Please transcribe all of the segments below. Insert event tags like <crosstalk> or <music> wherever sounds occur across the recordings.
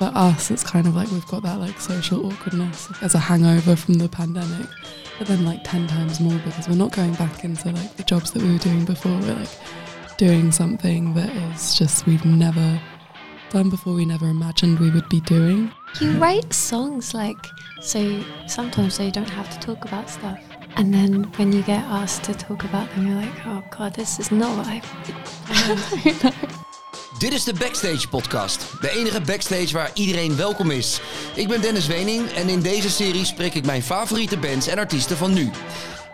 for us, it's kind of like we've got that like social awkwardness as a hangover from the pandemic, but then like 10 times more because we're not going back into like the jobs that we were doing before. We're like doing something that is just we've never done before, we never imagined we would be doing. You write songs like so sometimes so you don't have to talk about stuff. And then when you get asked to talk about them, you're like, oh god, this is not what I <laughs> Dit is de Backstage Podcast. De enige backstage waar iedereen welkom is. Ik ben Dennis Wening en in deze serie spreek ik mijn favoriete bands en artiesten van nu.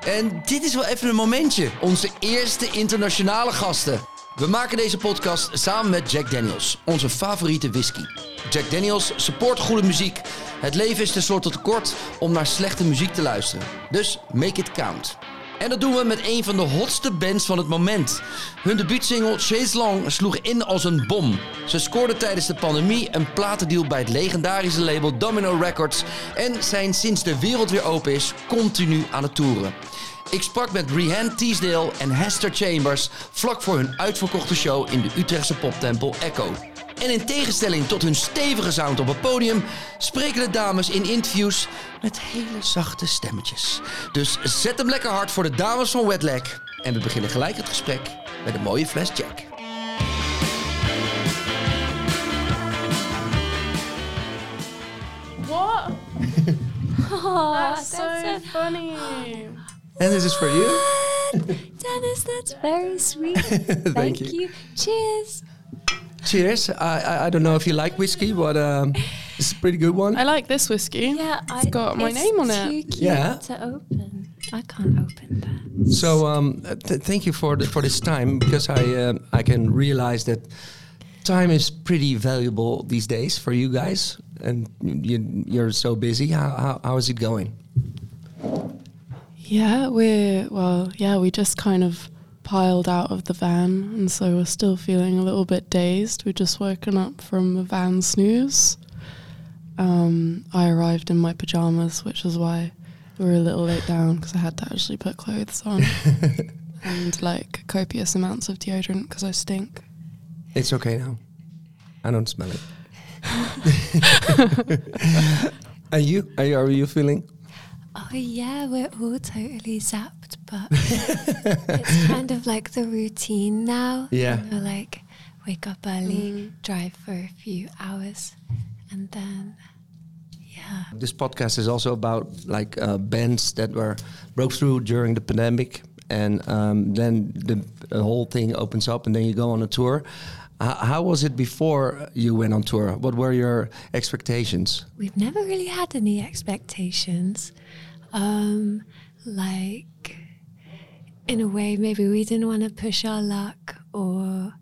En dit is wel even een momentje. Onze eerste internationale gasten. We maken deze podcast samen met Jack Daniels, onze favoriete whisky. Jack Daniels support goede muziek. Het leven is tenslotte te kort om naar slechte muziek te luisteren. Dus make it count. En dat doen we met een van de hotste bands van het moment. Hun debuutsingle Chase Long sloeg in als een bom. Ze scoorden tijdens de pandemie een platendeal bij het legendarische label Domino Records en zijn sinds de wereld weer open is continu aan het toeren. Ik sprak met Rihanna Teasdale en Hester Chambers vlak voor hun uitverkochte show in de Utrechtse poptempel Echo. En in tegenstelling tot hun stevige sound op het podium, spreken de dames in interviews met hele zachte stemmetjes. Dus zet hem lekker hard voor de dames van Wetlag. En we beginnen gelijk het gesprek met een mooie fles Jack. What? <laughs> Oh, That's, so, funny. And this is for you. Dennis, that's very sweet. <laughs> Thank, you. you. Cheers. Cheers. I, I I don't know if you like whiskey, but um, it's a pretty good one. I like this whiskey. Yeah, it's got my it's name on too it. Cute Yeah. To open, I can't open that. So um, th- thank you for the, for this time because I um I can realize that time is pretty valuable these days for you guys, and you, you're so busy. How, how how is it going? Yeah, we're well, yeah, we just kind of piled out of the van and so we're still feeling a little bit dazed. We've just woken up from a van snooze. Um, I arrived in my pajamas, which is why we were a little late down because I had to actually put clothes on <laughs> and like copious amounts of deodorant because I stink. It's okay now. I don't smell it. <laughs> <laughs> and you? Are you, are you feeling? Oh yeah, we're all totally zapped, but <laughs> it's kind of like the routine now. Yeah. You know, like wake up early, drive for a few hours, and then yeah. This podcast is also about like uh, bands that were broke through during the pandemic, and um, then the, the whole thing opens up, and then you go on a tour. H- how was it before you went on tour? What were your expectations? We've never really had any expectations. Um, like, in a way, maybe we didn't want to push our luck or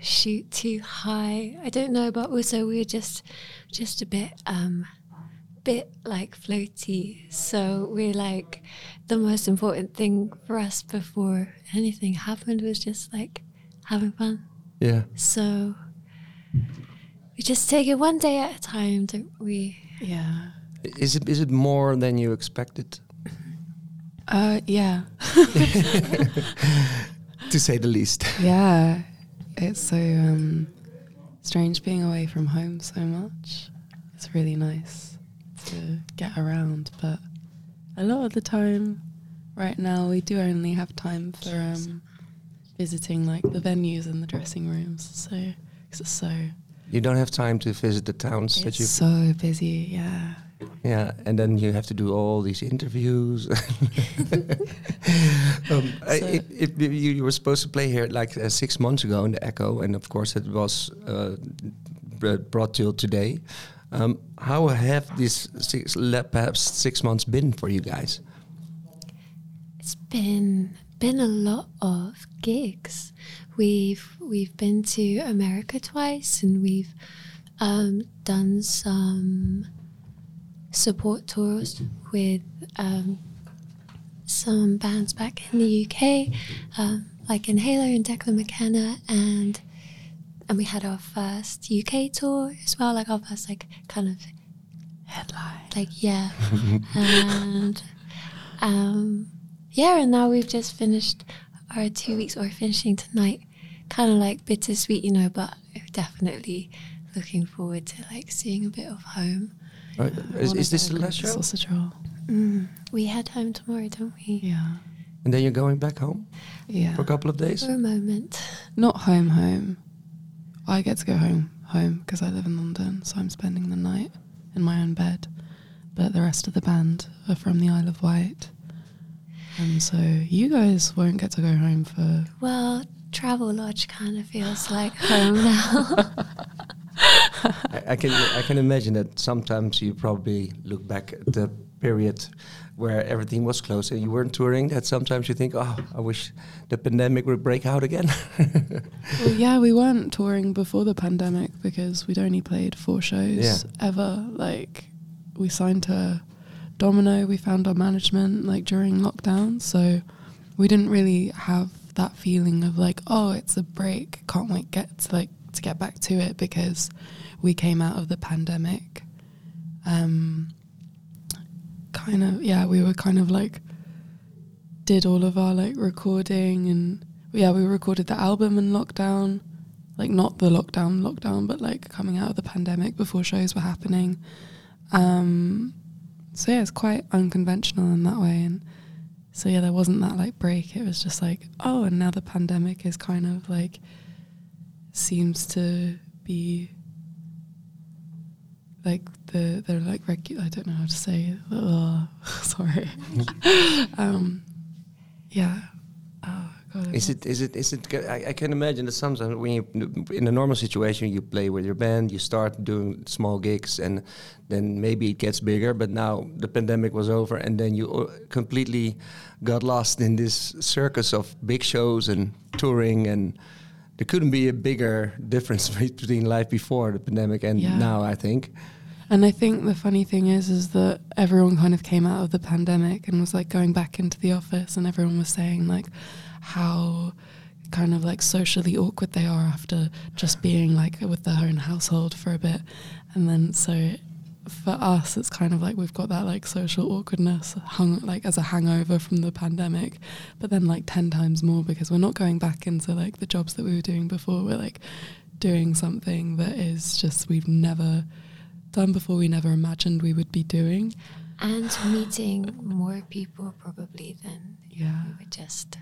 shoot too high. I don't know, but also we were just, just a bit, um, bit like floaty. So we're like, the most important thing for us before anything happened was just like having fun. Yeah, So we just take it one day at a time, don't we? Yeah. Is it is it more than you expected? Uh, yeah. <laughs> To say the least. Yeah, it's so um, strange being away from home so much. It's really nice to get around, but a lot of the time, right now, we do only have time for um, visiting like the venues and the dressing rooms. So, because it's so You don't have time to visit the towns that it's you. so busy. Yeah, Yeah, and then you have to do all these interviews. <laughs> um, So- it, it, you, you were supposed to play here like uh, six months ago in the Ekko, and of course it was uh, br- brought till today. Um, how have these six, perhaps six months been for you guys? It's been been a lot of gigs. We've we've been to America twice, and we've um, done some support tours with um, some bands back in the UK, um, like Inhaler and Declan McKenna, and and we had our first UK tour as well, like our first like kind of headline. like yeah, <laughs> and um, yeah, and now we've just finished our two weeks, or finishing tonight, kind of like bittersweet, you know, but definitely looking forward to like seeing a bit of home. Is, is this go the last show? Sausage roll. Mm. We head home tomorrow, don't we? Yeah. And then you're going back home Yeah. for a couple of days? For a moment. Not home, home. I get to go home, home because I live in London, so I'm spending the night in my own bed. But the rest of the band are from the Isle of Wight, and so you guys won't get to go home for. Well, Travelodge kind of feels like home now. <laughs> I, I can I can imagine that sometimes you probably look back at the period where everything was closed and you weren't touring. That sometimes you think, oh, I wish the pandemic would break out again. <laughs> Well, yeah, we weren't touring before the pandemic because we'd only played four shows Yeah. ever. Like, we signed to Domino, we found our management like during lockdown, so we didn't really have that feeling of like, oh, it's a break. Can't wait get to like to get back to it because we came out of the pandemic. Um, kind of, yeah, we were kind of like did all of our like recording and yeah, we recorded the album in lockdown, like not the lockdown lockdown, but like coming out of the pandemic before shows were happening. Um, so yeah, it's quite unconventional in that way, and so yeah, there wasn't that like break. It was just like oh, and now the pandemic is kind of like seems to be like the they're like regular. I don't know how to say. It. Ugh, <laughs> sorry. <laughs> um, yeah. Oh god. Is it? Is it? Is it? I, I can imagine that sometimes when you, in a normal situation, you play with your band, you start doing small gigs, and then maybe it gets bigger. But now the pandemic was over, and then you uh, completely got lost in this circus of big shows and touring, and there couldn't be a bigger difference <laughs> between life before the pandemic and Yeah. now. I think. And I think the funny thing is, is that everyone kind of came out of the pandemic and was like going back into the office, and everyone was saying like how kind of like socially awkward they are after just being like with their own household for a bit, and then so for us, it's kind of like we've got that like social awkwardness hung like as a hangover from the pandemic, but then like ten times more because we're not going back into like the jobs that we were doing before. We're like doing something that is just we've never done before we never imagined we would be doing. and meeting more people probably than Yeah. we were just.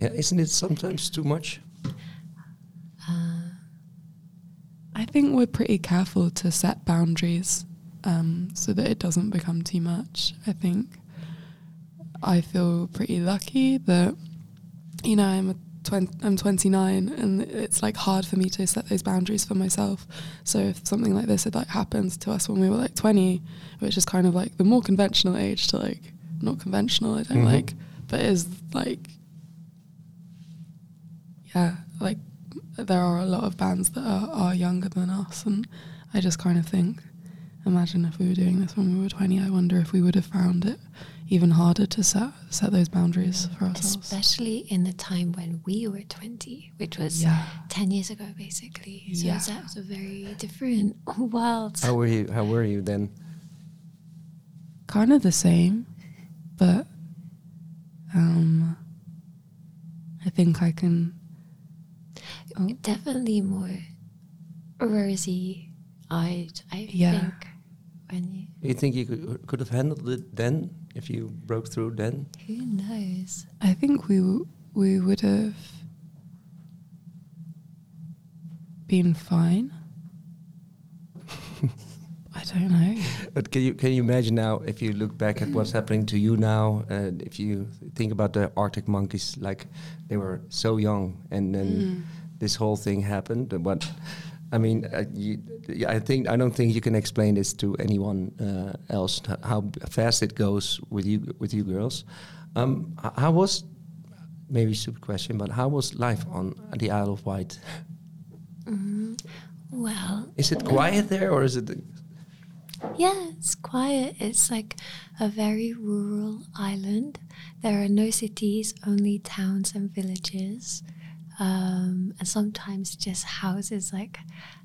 Yeah, isn't it sometimes too much? Uh, I think we're pretty careful to set boundaries um, so that it doesn't become too much. I think I feel pretty lucky that, you know, I'm a twen- I'm 29 and it's like hard for me to set those boundaries for myself. So if something like this had like happened to us when we were like 20, which is kind of like the more conventional age to like not conventional, I don't Mhm. like, but is like yeah, like there are a lot of bands that are, are younger than us, and I just kind of think, imagine if we were doing this when we were twenty. I wonder if we would have found it even harder to set set those boundaries for ourselves. especially in the time when we were 20, which was Yeah. 10 years ago, basically. So Yeah. that was a very different <laughs> world. How were you? How were you then? kind of the same, but um, I think I can. Oh, Definitely more rosy eyed, I Yeah. think. When you, you think you could, could have handled it then if you broke through then? who knows? I think we w- we would have been fine. <laughs> I don't know. But can you can you imagine now if you look back at what's happening to you now? Uh, if you think about the Arctic monkeys, like they were so young, and then Mm. this whole thing happened. and What I mean, uh, you, I think I don't think you can explain this to anyone uh, else how fast it goes with you with you girls. Um, how was maybe a stupid question, but how was life on the Isle of Wight? Mm, well, Is it quiet there, or is it? Yeah, it's quiet. It's like a very rural island. There are no cities, only towns and villages. Um, and sometimes just houses like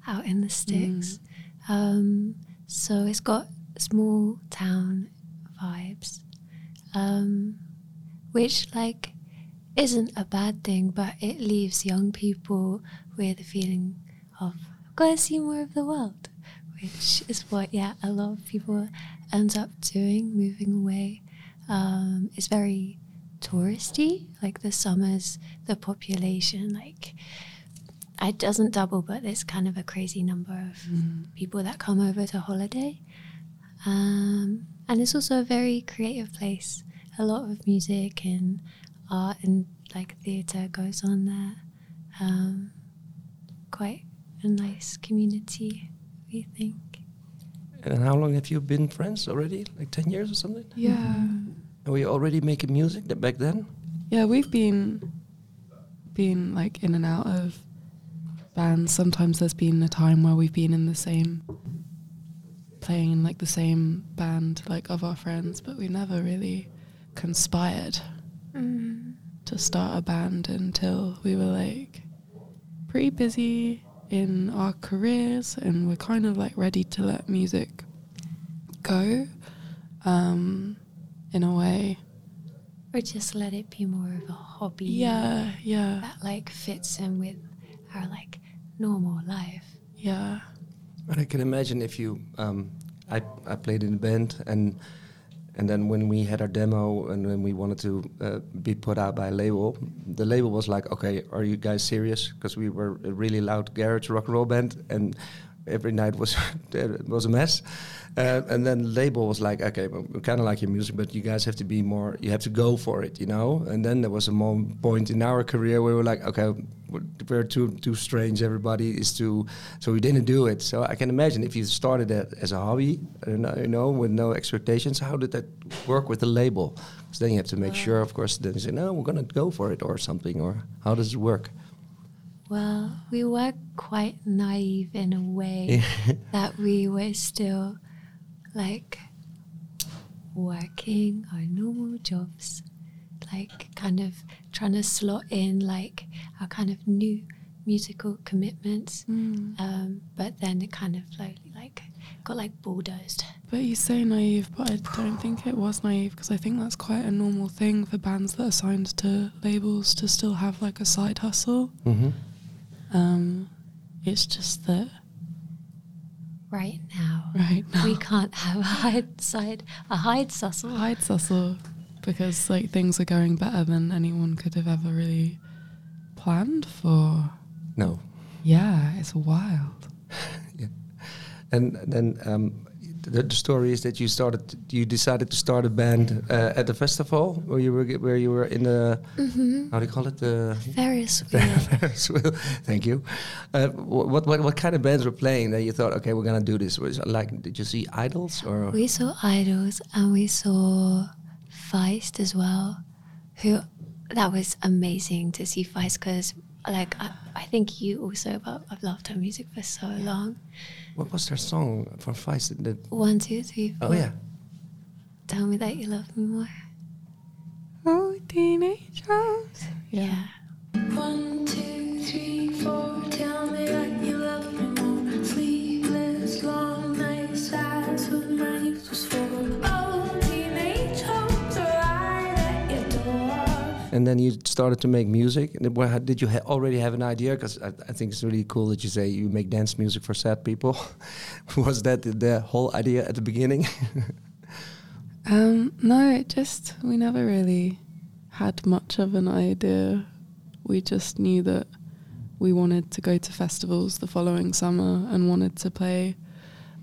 out in the sticks. Um, so it's got small town vibes, um, which like isn't a bad thing, but it leaves young people with a feeling of I've gotta see more of the world, which is what yeah a lot of people end up doing, moving away. Um, it's very touristy. Like the summers, the population like it doesn't double, but there's kind of a crazy number of people that come over to holiday. Um, and it's also a very creative place. A lot of music and art and like theatre goes on there. Um, quite a nice community, we think. And how long have you been friends already? Like 10 years or something? Yeah. And were you already making music th- back then? Yeah, we've been been like in and out of bands. Sometimes there's been a time where we've been in the same playing in like the same band like of our friends, but we never really conspired to start a band until we were like pretty busy in our careers and we're kind of like ready to let music go um, in a way. Or just let it be more of a hobby. Yeah, yeah, That like fits in with our like normal life. yeah. But I can imagine if you, um, I, I played in a band and and then when we had our demo and when we wanted to uh, be put out by a label, the label was like, okay, are you guys serious? Because we were a really loud garage rock and roll band and every night was <laughs> it was a mess. Uh, and then label was like, okay, we kind of like your music, but you guys have to be more, you have to go for it, you know. And then there was a moment point in our career where we were like, okay, we're- we're too too strange. Everybody is too, so we didn't do it. So I can imagine if you started it as a hobby, you know, you know, with no expectations, how did that work with the label? Because then you have to make sure, of course, then you say, no, we're gonna go for it or something, or how does it work? Well, we were quite naive in a way <laughs> that we were still like working our normal jobs, like kind of trying to slot in like our kind of new musical commitments. Um, but then it kind of slowly like got like bulldozed. But you say naive, but I don't think it was naive because I think that's quite a normal thing for bands that are signed to labels to still have like a side hustle. Mm-hmm. Um, it's just that Right now, right now we can't have a hide side, a hide sussle. hide hustle because like things are going better than anyone could have ever really planned for. No. Yeah, it's wild. <laughs> yeah, And then um, the, the story is that you started, you decided to start a band uh, at the festival where you were where you were in the how do you call it the Ferris wheel. <laughs> Ferris wheel. <laughs> Thank you. Uh, what, what what kind of bands were playing that you thought okay we're gonna do this? Was like did you see Idols or We saw Idols and we saw Feist as well. Who that was amazing to see Feist because like I, I think you also but I've loved her music for so long. what was her song from Feist? That, One, two, three, oh, four. oh yeah, Tell me that you love me more. Oh, teenage house. Yeah. One, two, three, four. Tell me that you love me more. Sleepless, long nights. That's what my and then you started to make music. And did you ha- already have an idea? Because I, I think it's really cool that you say you make dance music for sad people. <laughs> was that the, the whole idea at the beginning? <laughs> Um, no, it just we never really had much of an idea. We just knew that we wanted to go to festivals the following summer and wanted to play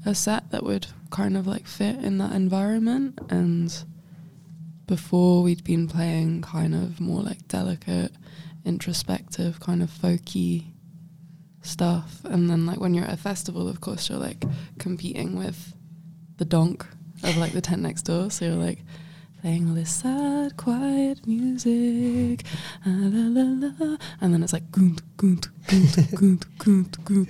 a set that would kind of like fit in that environment. And before we'd been playing kind of more like delicate, introspective, kind of folky stuff. And then like when you're at a festival, of course, you're like competing with the donk of like the tent next door. So you're like playing this sad, quiet music, ah, la, la, la. and then it's like goont, goont, goont, <laughs> goont, goont,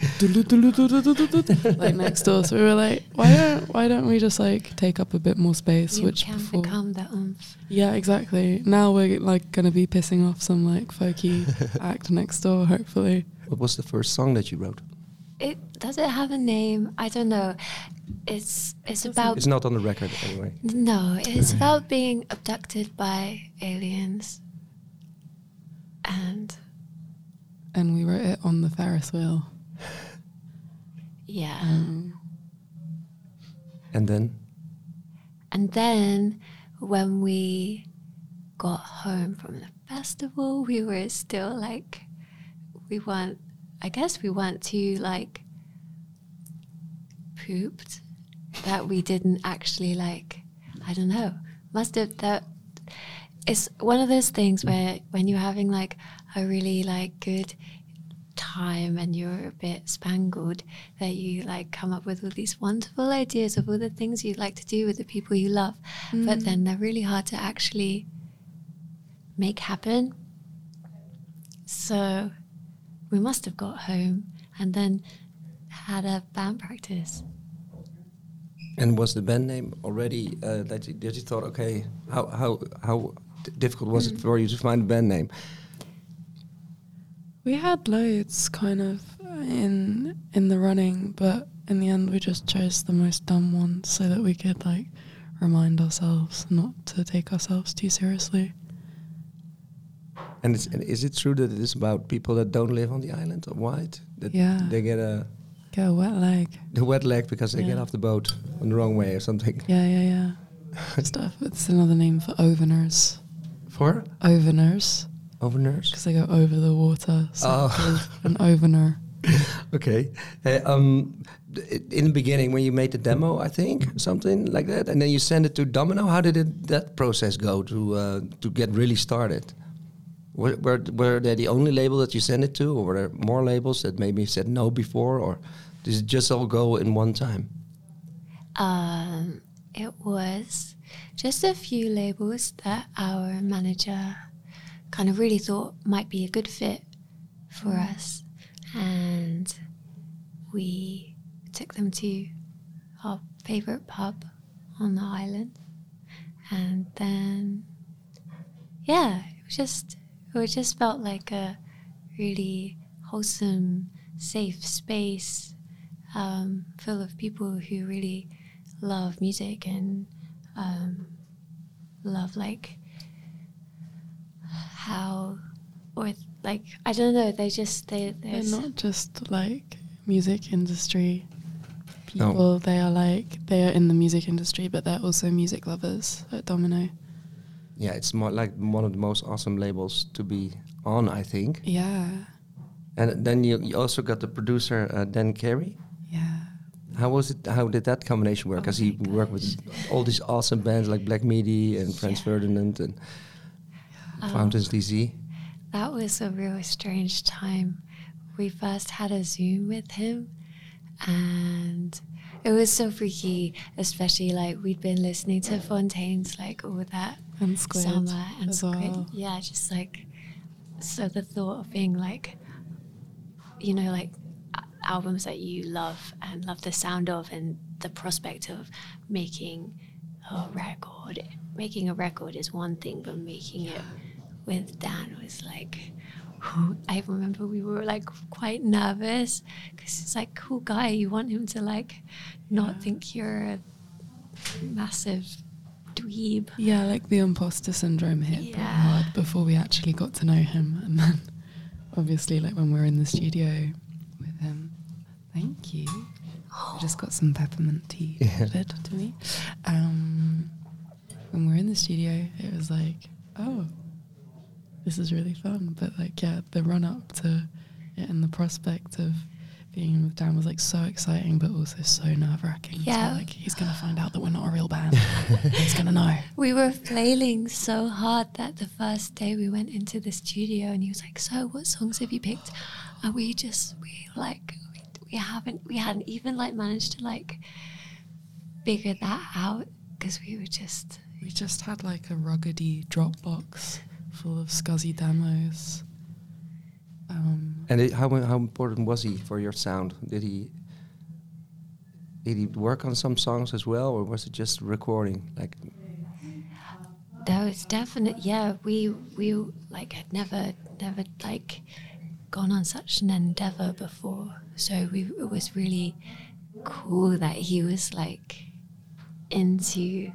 goont, <laughs> like next door. So we were like, why don't why don't we just like take up a bit more space? You which can before, become the oomph. yeah, exactly. Now we're like gonna be pissing off some like folky <laughs> act next door, hopefully. what was the first song that you wrote? It does it have a name? I don't know. It's it's about It's not on the record anyway. No, it's about being abducted by aliens. And And we wrote it on the Ferris wheel. Yeah. Um, And then And then when we got home from the festival, we were still like, we weren't, I guess we weren't too like pooped that we didn't actually like, I don't know, must have that. It's one of those things mm. where when you're having like a really like good time and you're a bit spangled that you like come up with all these wonderful ideas of all the things you'd like to do with the people you love. But then mm. they're really hard to actually make happen. So we must have got home and then had a band practice and was the band name already uh, that you, that you thought okay how how how d- difficult was it for you to find a band name? we had loads kind of in in the running, but in the end we just chose the most dumb one so that we could like remind ourselves not to take ourselves too seriously. And, it's, and is it true that it is about people that don't live on the island of Wight that Yeah. they get a A wet leg. the wet leg because they get off the boat on the wrong way or something? Yeah, yeah, yeah. <laughs> Stuff. It's another name for overners. For Overners. overners. Because they go over the water. So Oh. an overner. <laughs> Okay. Uh, um, in the beginning, when you made the demo, I think something like that, and then you send it to Domino. How did it, that process go to uh, to get really started? Were, were were they the only label that you sent it to, or were there more labels that maybe said no before, or did it just all go in one time? Um, it was just a few labels that our manager kind of really thought might be a good fit for us. And we took them to our favorite pub on the island. And then, yeah, it was just, it just felt like a really wholesome, safe space um, full of people who really love music and um, love like how or like I don't know they just they They're not just like music industry No. people. They are like they are in the music industry, but they're also music lovers at Domino. Yeah, it's more like one of the most awesome labels to be on, I think. Yeah, And then you, you also got the producer uh, Dan Carey. yeah. How was it? How did that combination work? Oh Because he my worked with all these awesome bands like Black Midi and Franz Yeah. Ferdinand and Um, Fountains DC. that was a really strange time. We first had a Zoom with him, and it was so freaky. Especially like we'd been listening to Fontaines like all that And Squid summer and as Squid. well. Yeah, just like so the thought of being like, you know, like albums that you love and love the sound of, and the prospect of making a record. Making a record is one thing, but making it with Dan was like. I remember we were like quite nervous because it's like cool guy. You want him to like not think you're a massive dweeb. Yeah, like the imposter syndrome hit pretty Yeah. hard before we actually got to know him, and then obviously, like when we were in the studio with him. Thank you. I just got some peppermint tea Yeah. delivered to me. Um, when we were in the studio, it was like, oh, this is really fun. But like, yeah, the run up to it and the prospect of being with Dan was like so exciting, but also so nerve wracking. Yeah. like he's gonna find out that we're not a real band. <laughs> he's gonna know. We were flailing so hard that the first day we went into the studio and he was like, "So, what songs have you picked?" And we just we like we, we haven't we hadn't even like managed to like figure that out because we were just We just had like a ruggedy Dropbox full of scuzzy demos. Um, And it, how how important was he for your sound? Did he did he work on some songs as well, or was it just recording? Like, That was definite. Yeah, we we like had never never like gone on such an endeavor before. So we it was really cool that he was like into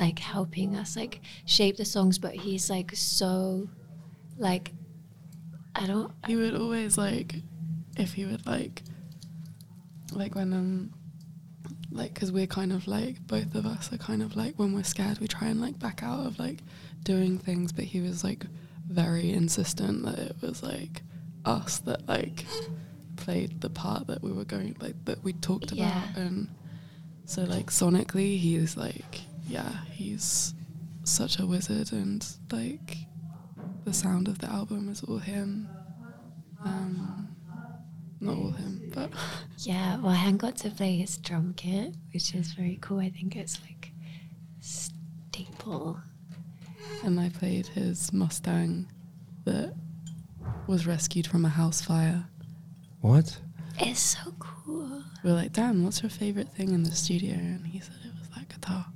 like helping us like shape the songs. But he's like so like I don't he would always like, if he would like like when um like because we're kind of like both of us are kind of like when we're scared we try and like back out of like doing things but he was like very insistent that it was like us that like played the part that we were going like that we talked Yeah. about and so like sonically he's like yeah he's such a wizard and like the sound of the album is all him um not all him but <laughs> Yeah, well, Han got to play his drum kit, which is very cool. I think it's like staple. and I played his Mustang that was rescued from a house fire. What? It's so cool. We are like, Dan, what's your favorite thing in the studio? And he said it was that guitar.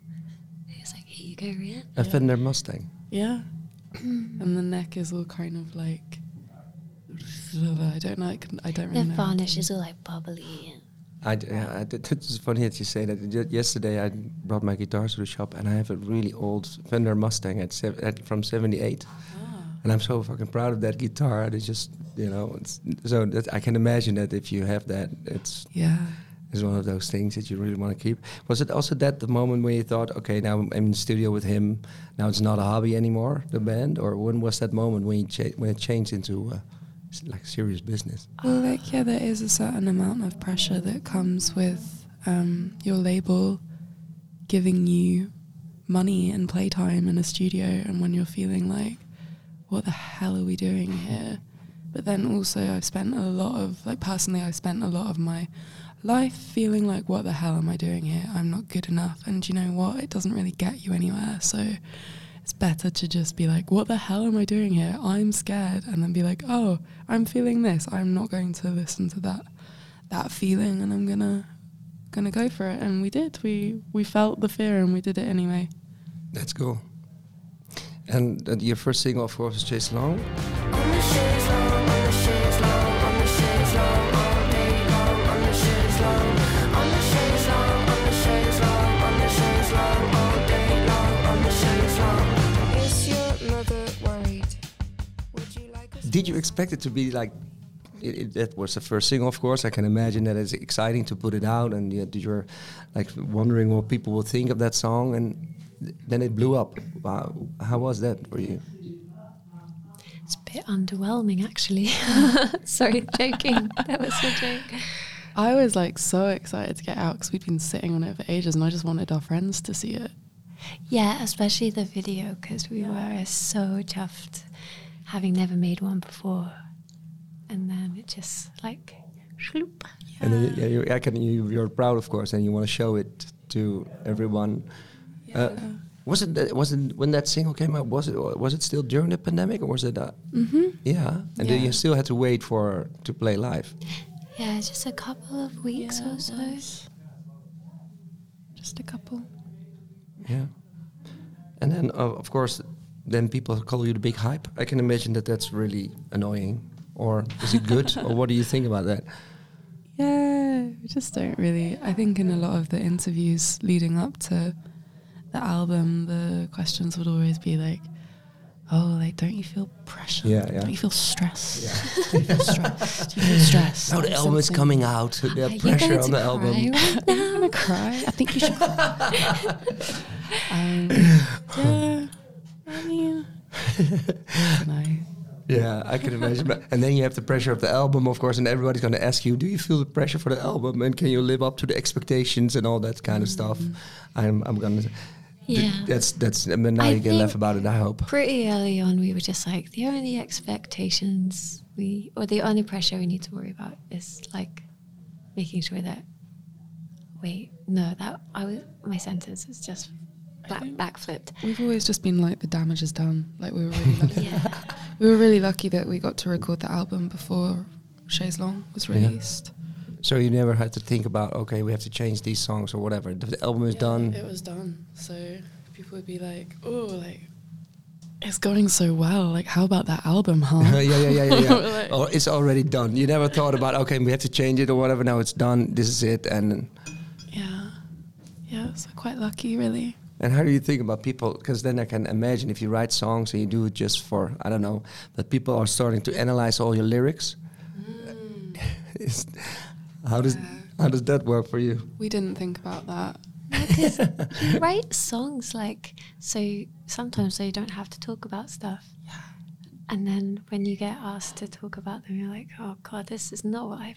It's like, here you go, Rhian. A Fender Mustang. Yeah. <clears throat> and the neck is all kind of like <laughs> I don't know. I, can, I don't The really know. varnish is all like bubbly. And I, d- yeah, I did- it's funny that you say that. Ju- Yesterday, I brought my guitar to the shop, and I have a really old Fender Mustang at, sev- at from '78, ah. and I'm so fucking proud of that guitar. It's just, you know, it's, so that I can imagine that if you have that, it's Yeah. Is one of those things that you really want to keep. Was it also that the moment when you thought, okay, now I'm in the studio with him, now it's not a hobby anymore, the band, or when was that moment when you cha- when it changed into uh, like serious business? Well, like, yeah, there is a certain amount of pressure that comes with um, your label giving you money and playtime in a studio, and when you're feeling like, what the hell are we doing here? But then also, I've spent a lot of, like, personally, I've spent a lot of my life feeling like, what the hell am I doing here? I'm not good enough. And you know what? It doesn't really get you anywhere. So it's better to just be like, what the hell am I doing here? I'm scared. And then be like, oh, I'm feeling this. I'm not going to listen to that that feeling and I'm gonna gonna go for it. And we did. We we felt the fear and we did it anyway. That's cool. And uh, your first single, of course, is Chaise Longue. Did you expect it to be like? It, it, that was the first single, of course. I can imagine that it's exciting to put it out, and you, you're like wondering what people will think of that song, and then it blew up. Wow. How was that for you? it's a bit underwhelming, actually. <laughs> Sorry, <laughs> joking. That was a joke. I was like so excited to get out because we'd been sitting on it for ages and I just wanted our friends to see it. Yeah, especially the video because we were so chuffed having never made one before. And then it just like, shloop. And then, you- yeah, you, I can, you, you're proud, of course, and you want to show it to everyone. Uh, was it that, was it when that single came out? Was it was it still during the pandemic, or was it? Uh, Mm-hmm. yeah, and then Yeah. you still had to wait for to play live. Yeah, just a couple of weeks or so. Just a couple. Yeah. And then, uh, of course, then people call you the big hype. I can imagine that that's really annoying. Or is it good? <laughs> or what do you think about that? Yeah, we just don't really. I think in a lot of the interviews leading up to the album, the questions would always be like, "Oh, like, don't you feel pressure? Yeah, yeah. Don't you feel stress? <laughs> do you feel stress? Do you feel stress? Now the Or album is coming out. The Are you pressure going on to the cry album. right <laughs> Are you now? gonna cry? I think you should cry. um, yeah, I mean, no. Yeah, I can imagine. But- and then you have the pressure of the album, of course, and everybody's going to ask you, "Do you feel the pressure for the album? And can you live up to the expectations and all that kind of stuff?" Mm-hmm. I'm, I'm gonna. th- Yeah. that's that's. I mean, now I you can laugh think- about it. I hope. Pretty early on, we were just like, the only expectations we, or the only pressure we need to worry about is like making sure that, wait, no, that, I was, my sentence is just back, backflipped. We've always just been like the damage is done. Like we were really <laughs> lucky. Yeah. we were really lucky that we got to record the album before Chaise Longue was Yeah. released. So you never had to think about, okay, we have to change these songs or whatever. The, the album is done. It was done. So people would be like, "Oh, like it's going so well. Like, how about that album, huh?" <laughs> yeah, yeah, yeah, yeah. yeah. <laughs> Like- or it's already done. You never thought about, okay, we have to change it or whatever. Now it's done. This is it. And yeah, yeah. So quite lucky, really. And how do you think about people? Because then I can imagine if you write songs and you do it just for, I don't know, that people are starting to analyze all your lyrics. Mm. <laughs> Is- how does How does that work for you? We didn't think about that. Because <laughs> you write songs like so sometimes so you don't have to talk about stuff. And then when you get asked to talk about them, you're like, oh god, this is not what I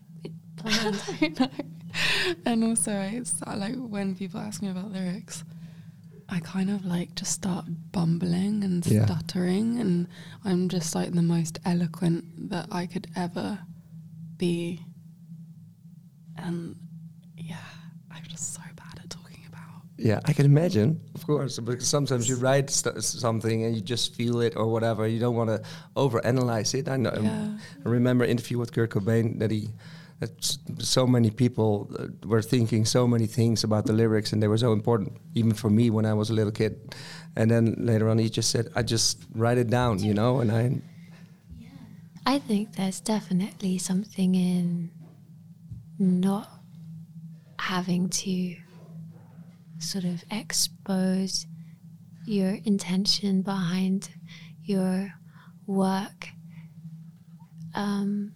planned. <laughs> I know. And also, it's like when people ask me about lyrics, I kind of like just start bumbling and Yeah. stuttering, and I'm just like the most eloquent that I could ever be. And yeah, I'm just so bad at talking about. Yeah, I can imagine, of course, because sometimes you write st- something and you just feel it or whatever. You don't want to overanalyze it. I know. Yeah. I remember an interview with Kurt Cobain that he, that s- so many people uh, were thinking so many things about the lyrics and they were so important, even for me when I was a little kid. And then later on, he just said, "I just write it down," you know, and I. yeah. I think there's definitely something in not having to sort of expose your intention behind your work um,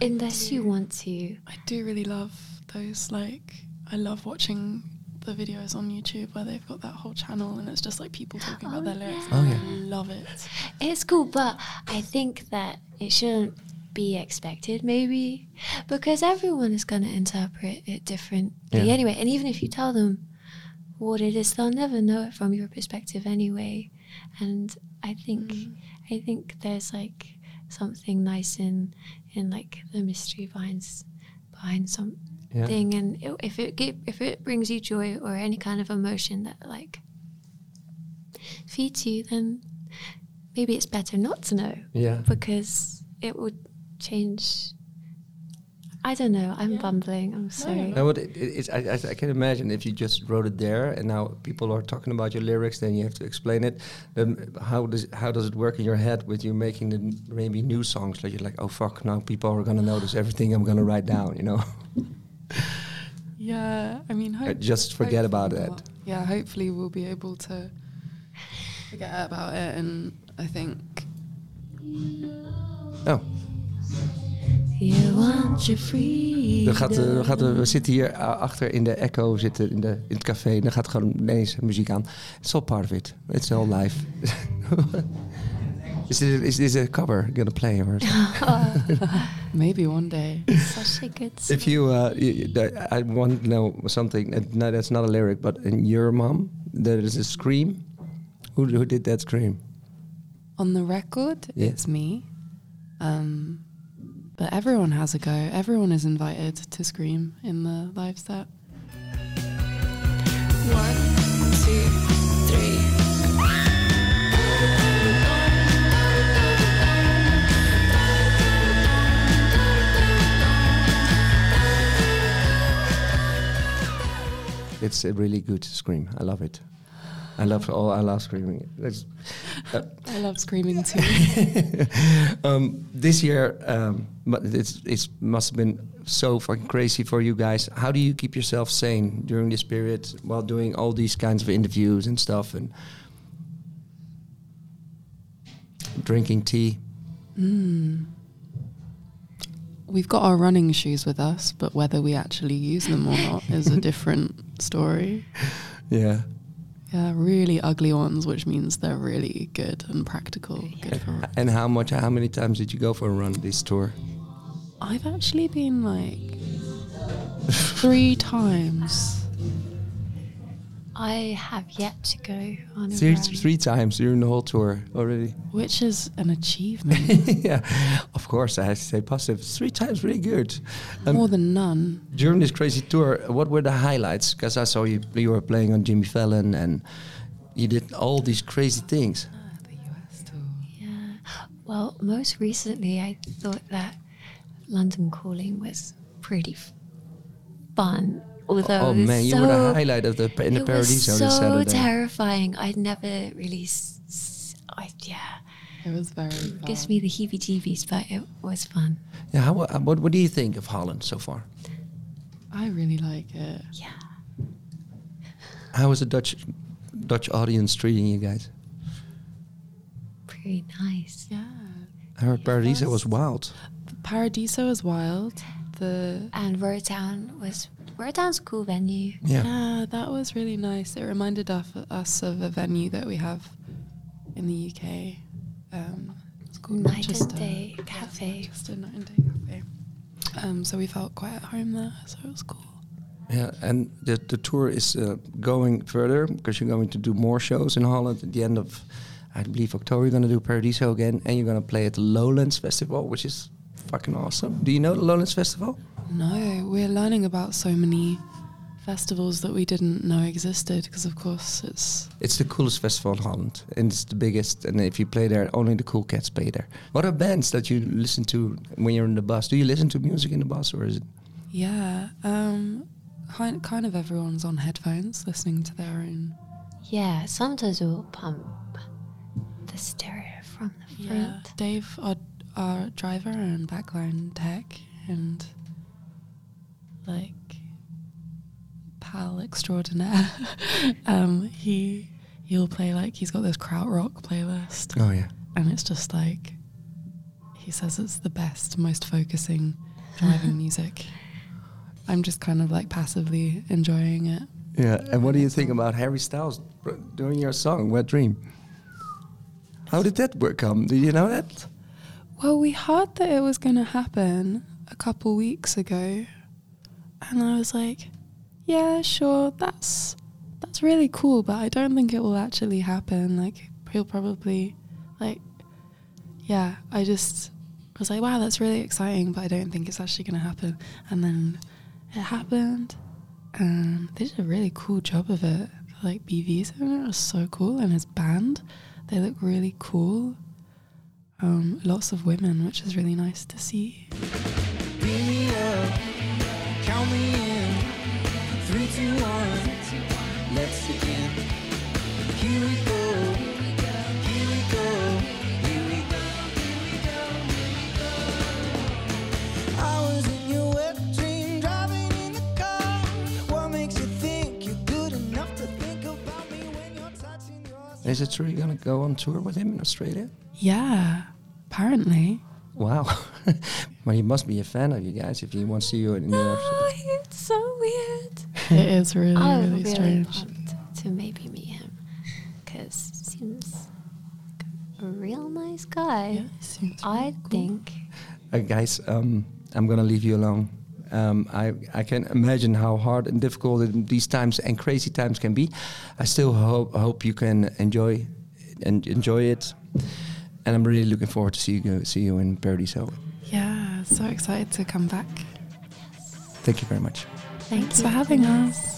But I unless you want to. I do really love those. Like, I love watching the videos on YouTube where they've got that whole channel and it's just like people talking about Oh, their lyrics. yeah. Oh, yeah. I love it. It's cool, but I think that it shouldn't be expected, maybe, because everyone is going to interpret it differently Yeah. anyway. And even if you tell them what it is, they'll never know it from your perspective anyway. And I think, Mm. I think there's like something nice in in like the mystery behind behind something, Yeah. and i- if it gi- if it brings you joy or any kind of emotion that like feeds you, then maybe it's better not to know Yeah. because it would change. I don't know. I'm bumbling. I'm oh. sorry. No, but it, it, it's, I, I, I can imagine if you just wrote it there and now people are talking about your lyrics, then you have to explain it. Then how does how does it work in your head with you making the maybe new songs? Like you're like, oh fuck, now people are gonna notice everything I'm gonna write down. You know, <laughs> Yeah, I mean, uh, hope, just forget about hopefully it. we'll- Yeah, hopefully we'll be able to forget about it, and I think Oh, You want your freedom. dan gaat, eh, dan gaat, eh, we zitten hier a- achter in de Ekko, zitten in, de, in het café. En dan gaat gewoon ineens muziek aan. It's all part of it. It's all live. <laughs> is, this, is this a cover gonna play or something? <laughs> maybe one day. Such a good If you, uh, y- y- I want to know something. No, that's not a lyric, but in your mom, there is a scream. Who, who did that scream? On the record, Yeah. it's me. Um, but everyone has a go. Everyone is invited to scream in the live set. One, two, three. It's a really good scream. I love it. I love all. I love screaming. That's, uh, <laughs> I love screaming too. <laughs> um, this year, um, it's it's must have been so fucking crazy for you guys. How do you keep yourself sane during this period while doing all these kinds of interviews and stuff and drinking tea? We've got our running shoes with us, but whether we actually use them or not is a different story. <laughs> Yeah. Yeah, really ugly ones, which means they're really good and practical. Good for. And how much? How many times did you go for a run this tour? I've actually been like three times. I have yet to go on a Three, run. three times during the whole tour already. which is an achievement. <laughs> yeah, of course, I have to say positive. Three times, really good. Um, More than none. during this crazy tour, what were the highlights? Because I saw you, you were playing on Jimmy Fallon and you did all these crazy things. The US tour. Yeah. Well, most recently, I thought that London Calling was pretty f- fun. Although oh it was man, you so, were the highlight of the in the it Paradiso was this so Saturday. terrifying. I'd never really. S- s- I, yeah, It was very fun. gives me the heebie-jeebies, but it was fun. yeah, how, uh, what what do you think of Holland so far? I really like it. Yeah. How is the Dutch Dutch audience treating you guys? Pretty nice. Yeah. I heard Paradiso was wild. Paradiso was wild. the And Rotown was Rotown's a cool venue. Yeah. yeah, that was really nice. It reminded us of a venue that we have in the UK. Um, it's called Night Manchester. and Day Cafe. Manchester Night and Day Cafe. Um, so we felt quite at home there, so it was cool. Yeah, and the the tour is uh, going further because you're going to do more shows in Holland at the end of, I believe October. You're going to do Paradiso again, and you're going to play at the Lowlands Festival, which is fucking awesome. Do you know the Lowlands Festival? No, we're learning about so many festivals that we didn't know existed because, of course, it's It's the coolest festival in Holland, and it's the biggest. And if you play there, only the cool cats play there. What are bands that you listen to when you're in the bus? Do you listen to music in the bus, or is it? yeah, um, kind kind of everyone's on headphones listening to their own. Yeah, sometimes we'll pump the stereo from the Yeah, front. Dave, our, our driver and backline tech, and like pal extraordinaire. <laughs> um, he he'll play like he's got this krautrock playlist, Oh yeah. and it's just like he says it's the best, most focusing driving music. I'm just kind of like passively enjoying it. Yeah. And what do you think about Harry Styles doing your song "Wet Dream"? How did that work come? Do you know that? Well, we heard that it was going to happen a couple weeks ago, and I was like, "Yeah, sure, that's that's really cool, but I don't think it will actually happen. Like, he'll probably, like, yeah." I just was like, "Wow, that's really exciting, but I don't think it's actually going to happen." And then it happened, and they did a really cool job of it. Like BV's in it was so cool, and his band, they look really cool um, lots of women, which is really nice to see. Me up, count me in. Three, two, one. Let's begin. Here we go. Here we go. Here we go. I was in your wet dream, driving in the car. What makes you think you're good enough to think about me when you're touching your Is it true you're gonna go on tour with him in Australia? Yeah, apparently. Wow. <laughs> well, he must be a fan of you guys if he wants to see you in Oh, the. it's so weird. It is really, I'm really, really strange. pumped to maybe meet him because seems like a real nice guy. Yeah, seems I cool. think. Uh, guys, um, I'm gonna leave you alone. Um, I I can imagine how hard and difficult these times and crazy times can be. I still hope hope you can enjoy and enjoy it, and I'm really looking forward to see you see you in Paradiso. Yeah, so excited to come back. Thank you very much. Thank Thanks for having us.